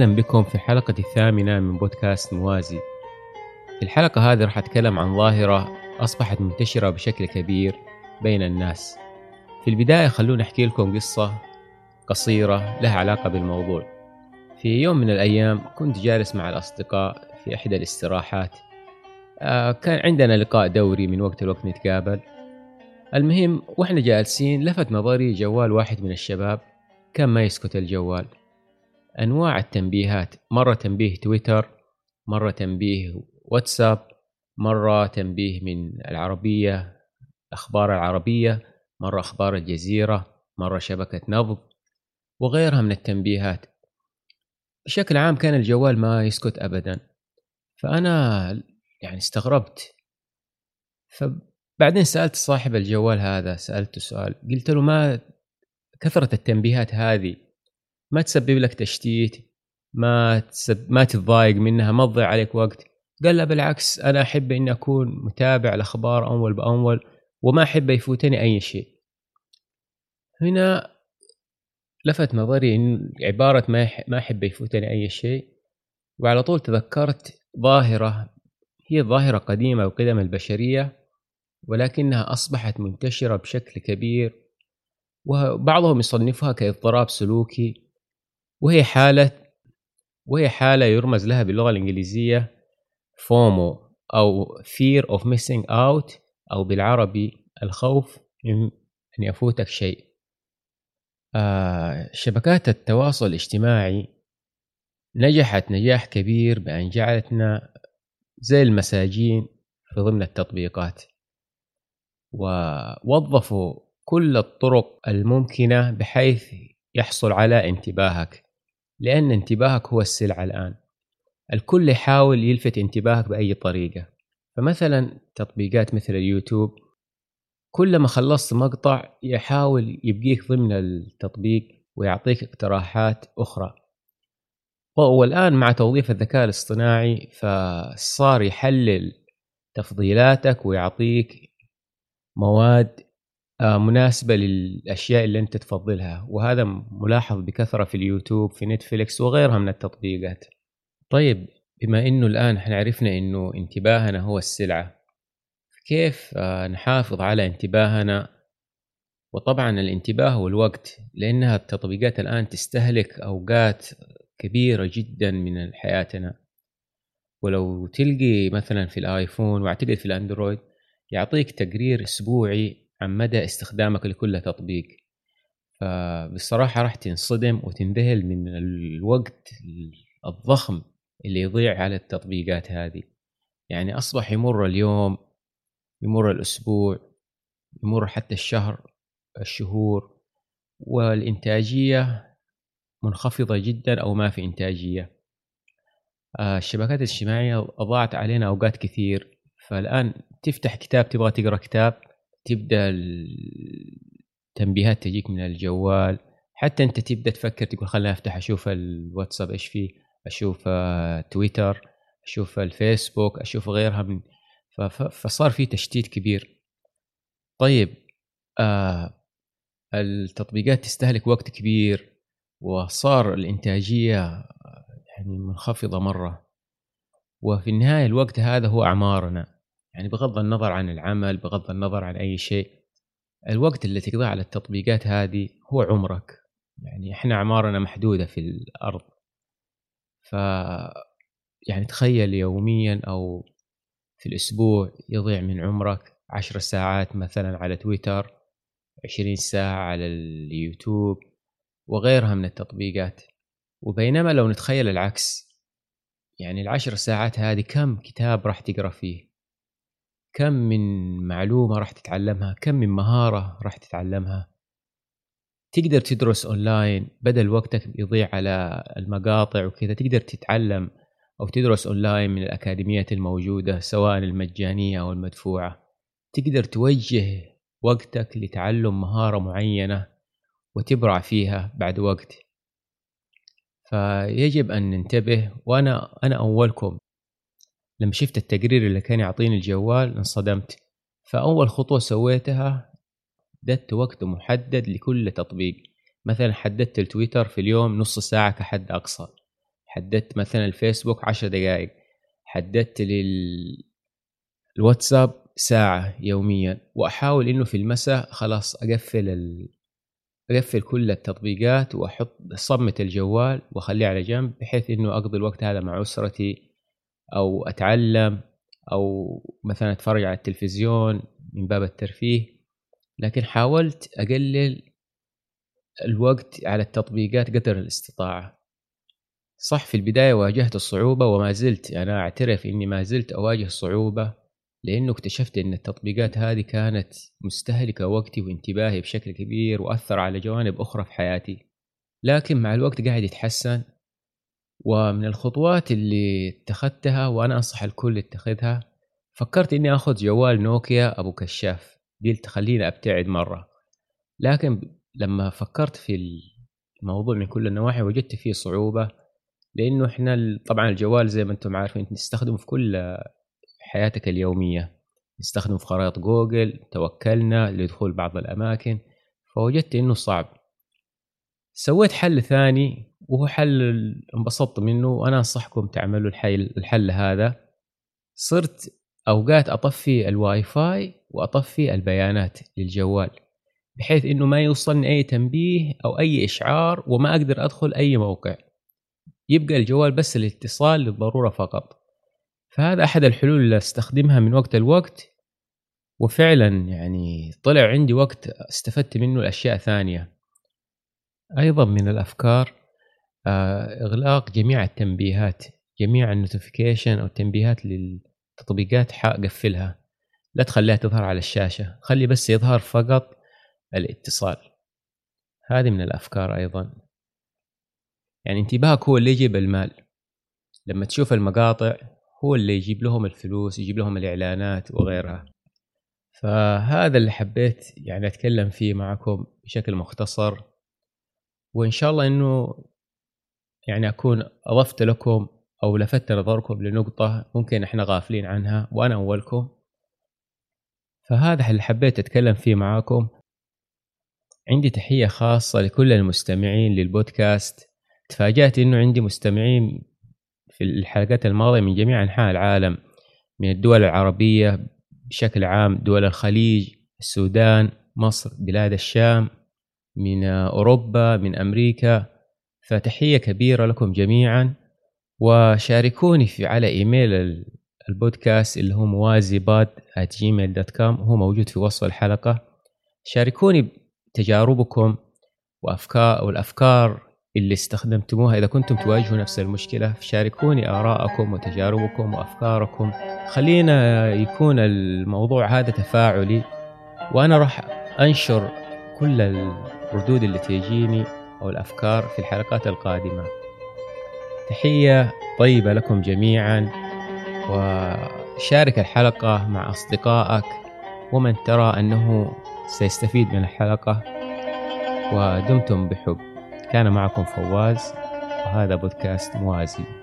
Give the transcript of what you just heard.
أهلا بكم في الحلقة الثامنة من بودكاست موازي. في الحلقة هذه راح أتكلم عن ظاهرة أصبحت منتشرة بشكل كبير بين الناس. في البداية خلونا أحكي لكم قصة قصيرة لها علاقة بالموضوع. في يوم من الأيام كنت جالس مع الأصدقاء في إحدى الاستراحات. آه، كان عندنا لقاء دوري من وقت لوقت نتقابل. المهم وإحنا جالسين لفت نظري جوال واحد من الشباب كان ما يسكت الجوال. أنواع التنبيهات. مرة تنبيه تويتر مرة تنبيه واتساب مرة تنبيه من العربية أخبار العربية مرة أخبار الجزيرة مرة شبكة نبض وغيرها من التنبيهات. بشكل عام كان الجوال ما يسكت ابدا. فأنا يعني استغربت. فبعدين سألت صاحب الجوال هذا سألته سؤال قلت له ما كثرة التنبيهات هذه؟ ما تسبب لك تشتيت ما تسب... ما تتضايق منها ما تضيع عليك وقت. قال لا بالعكس أنا أحب إني أكون متابع الأخبار أول بأول وما أحب يفوتني أي شيء. هنا لفت نظري إن عبارة ما ما أحب يفوتني أي شيء وعلى طول تذكرت ظاهرة هي ظاهرة قديمة وقدم البشرية ولكنها أصبحت منتشرة بشكل كبير وبعضهم يصنفها كاضطراب سلوكي وهي حالة وهي حالة يرمز لها باللغة الإنجليزية فومو أو fear of missing out أو بالعربي الخوف من أن يفوتك شيء. آه شبكات التواصل الاجتماعي نجحت نجاح كبير بأن جعلتنا زي المساجين في ضمن التطبيقات. ووظفوا كل الطرق الممكنة بحيث يحصل على انتباهك. لأن انتباهك هو السلعة الآن. الكل يحاول يلفت انتباهك بأي طريقة. فمثلا تطبيقات مثل اليوتيوب كلما خلصت مقطع يحاول يبقيك ضمن التطبيق ويعطيك اقتراحات أخرى. والآن مع توظيف الذكاء الاصطناعي فصار يحلل تفضيلاتك ويعطيك مواد آه، مناسبة للأشياء اللي أنت تفضلها. وهذا ملاحظ بكثرة في اليوتيوب في نتفليكس وغيرها من التطبيقات. طيب بما أنه الآن إحنا عرفنا أنه انتباهنا هو السلعة كيف آه، نحافظ على انتباهنا؟ وطبعا الانتباه والوقت لأنها التطبيقات الآن تستهلك أوقات كبيرة جدا من حياتنا. ولو تلقي مثلا في الآيفون وأعتقد في الأندرويد يعطيك تقرير أسبوعي عن مدى استخدامك لكل تطبيق. فبصراحة راح تنصدم وتنذهل من الوقت الضخم اللي يضيع على التطبيقات هذه. يعني أصبح يمر اليوم يمر الأسبوع يمر حتى الشهر الشهور والإنتاجية منخفضة جدا أو ما في إنتاجية. آه، الشبكات الاجتماعية أضاعت علينا أوقات كثير فالآن تفتح كتاب تبغى تقرأ كتاب تبدأ التنبيهات تجيك من الجوال حتى أنت تبدأ تفكر تقول خليني أفتح أشوف الواتساب إيش فيه أشوف آه، تويتر أشوف الفيسبوك أشوف غيرها من فصار في تشتيت كبير. طيب آه التطبيقات تستهلك وقت كبير وصار الإنتاجية يعني منخفضة مرة. وفي النهاية الوقت هذا هو أعمارنا. يعني بغض النظر عن العمل بغض النظر عن أي شيء الوقت اللي تقضيه على التطبيقات هذه هو عمرك. يعني إحنا أعمارنا محدودة في الأرض. ف يعني تخيل يوميا أو في الأسبوع يضيع من عمرك عشر ساعات مثلا على تويتر عشرين ساعة على اليوتيوب وغيرها من التطبيقات. وبينما لو نتخيل العكس يعني العشر ساعات هذه كم كتاب راح تقرأ فيه؟ كم من معلومة راح تتعلمها؟ كم من مهارة راح تتعلمها؟ تقدر تدرس أونلاين بدل وقتك يضيع على المقاطع وكذا تقدر تتعلم أو تدرس أونلاين من الأكاديميات الموجودة سواء المجانية أو المدفوعة. تقدر توجه وقتك لتعلم مهارة معينة وتبرع فيها بعد وقت. فيجب أن ننتبه وأنا أنا أولكم. لما شفت التقرير اللي كان يعطيني الجوال انصدمت. فأول خطوة سويتها حددت وقت محدد لكل تطبيق. مثلا حددت التويتر في اليوم نص ساعة كحد أقصى. حددت مثلا الفيسبوك عشر دقائق. حددت لل الواتساب ساعة يوميا. وأحاول إنه في المساء خلاص أقفل ال... أقفل كل التطبيقات وأحط صمت الجوال وأخليه على جنب بحيث إنه أقضي الوقت هذا مع أسرتي أو أتعلم أو مثلا أتفرج على التلفزيون من باب الترفيه. لكن حاولت أقلل الوقت على التطبيقات قدر الاستطاعة. صح في البداية واجهت الصعوبة وما زلت أنا أعترف إني ما زلت أواجه صعوبة لأنه اكتشفت إن التطبيقات هذه كانت مستهلكة وقتي وانتباهي بشكل كبير وأثر على جوانب أخرى في حياتي. لكن مع الوقت قاعد يتحسن ومن الخطوات اللي اتخذتها وأنا أنصح الكل يتخذها فكرت إني أخذ جوال نوكيا أبو كشاف دي تخليني أبتعد مرة. لكن لما فكرت في الموضوع من كل النواحي وجدت فيه صعوبة لأنه إحنا طبعا الجوال زي ما أنتم عارفين نستخدمه في كل حياتك اليومية. نستخدمه في خرائط جوجل توكلنا لدخول بعض الأماكن فوجدت إنه صعب. سويت حل ثاني وهو حل انبسطت منه وأنا أنصحكم تعملوا الحل, الحل هذا. صرت أوقات أطفي الواي فاي وأطفي البيانات للجوال بحيث إنه ما يوصلني أي تنبيه أو أي إشعار وما أقدر أدخل أي موقع. يبقى الجوال بس الاتصال للضرورة فقط. فهذا أحد الحلول اللي أستخدمها من وقت لوقت. وفعلا يعني طلع عندي وقت استفدت منه لأشياء ثانية. أيضا من الأفكار إغلاق جميع التنبيهات جميع النوتيفيكيشن أو التنبيهات للتطبيقات حقفلها لا تخليها تظهر على الشاشة خلي بس يظهر فقط الاتصال. هذه من الأفكار أيضا. يعني انتباهك هو اللي يجيب المال. لما تشوف المقاطع هو اللي يجيب لهم الفلوس يجيب لهم الإعلانات وغيرها. فهذا اللي حبيت يعني أتكلم فيه معكم بشكل مختصر. وإن شاء الله أنه يعني أكون أضفت لكم أو لفت نظركم لنقطة ممكن إحنا غافلين عنها وأنا أولكم. فهذا اللي حبيت أتكلم فيه معاكم. عندي تحية خاصة لكل المستمعين للبودكاست. تفاجأت إنه عندي مستمعين في الحلقات الماضية من جميع أنحاء العالم من الدول العربية بشكل عام دول الخليج السودان مصر بلاد الشام من أوروبا من أمريكا. فتحية كبيرة لكم جميعا وشاركوني في على إيميل البودكاست اللي هو موازي pod Gmail dot com هو موجود في وصف الحلقة. شاركوني تجاربكم وأفكار والأفكار اللي استخدمتموها إذا كنتم تواجهوا نفس المشكلة. شاركوني آراءكم وتجاربكم وأفكاركم. خلينا يكون الموضوع هذا تفاعلي وأنا راح أنشر كل الردود اللي تجيني. أو الأفكار في الحلقات القادمة. تحية طيبة لكم جميعا وشارك الحلقة مع أصدقائك ومن ترى أنه سيستفيد من الحلقة ودمتم بحب. كان معكم فواز وهذا بودكاست موازي.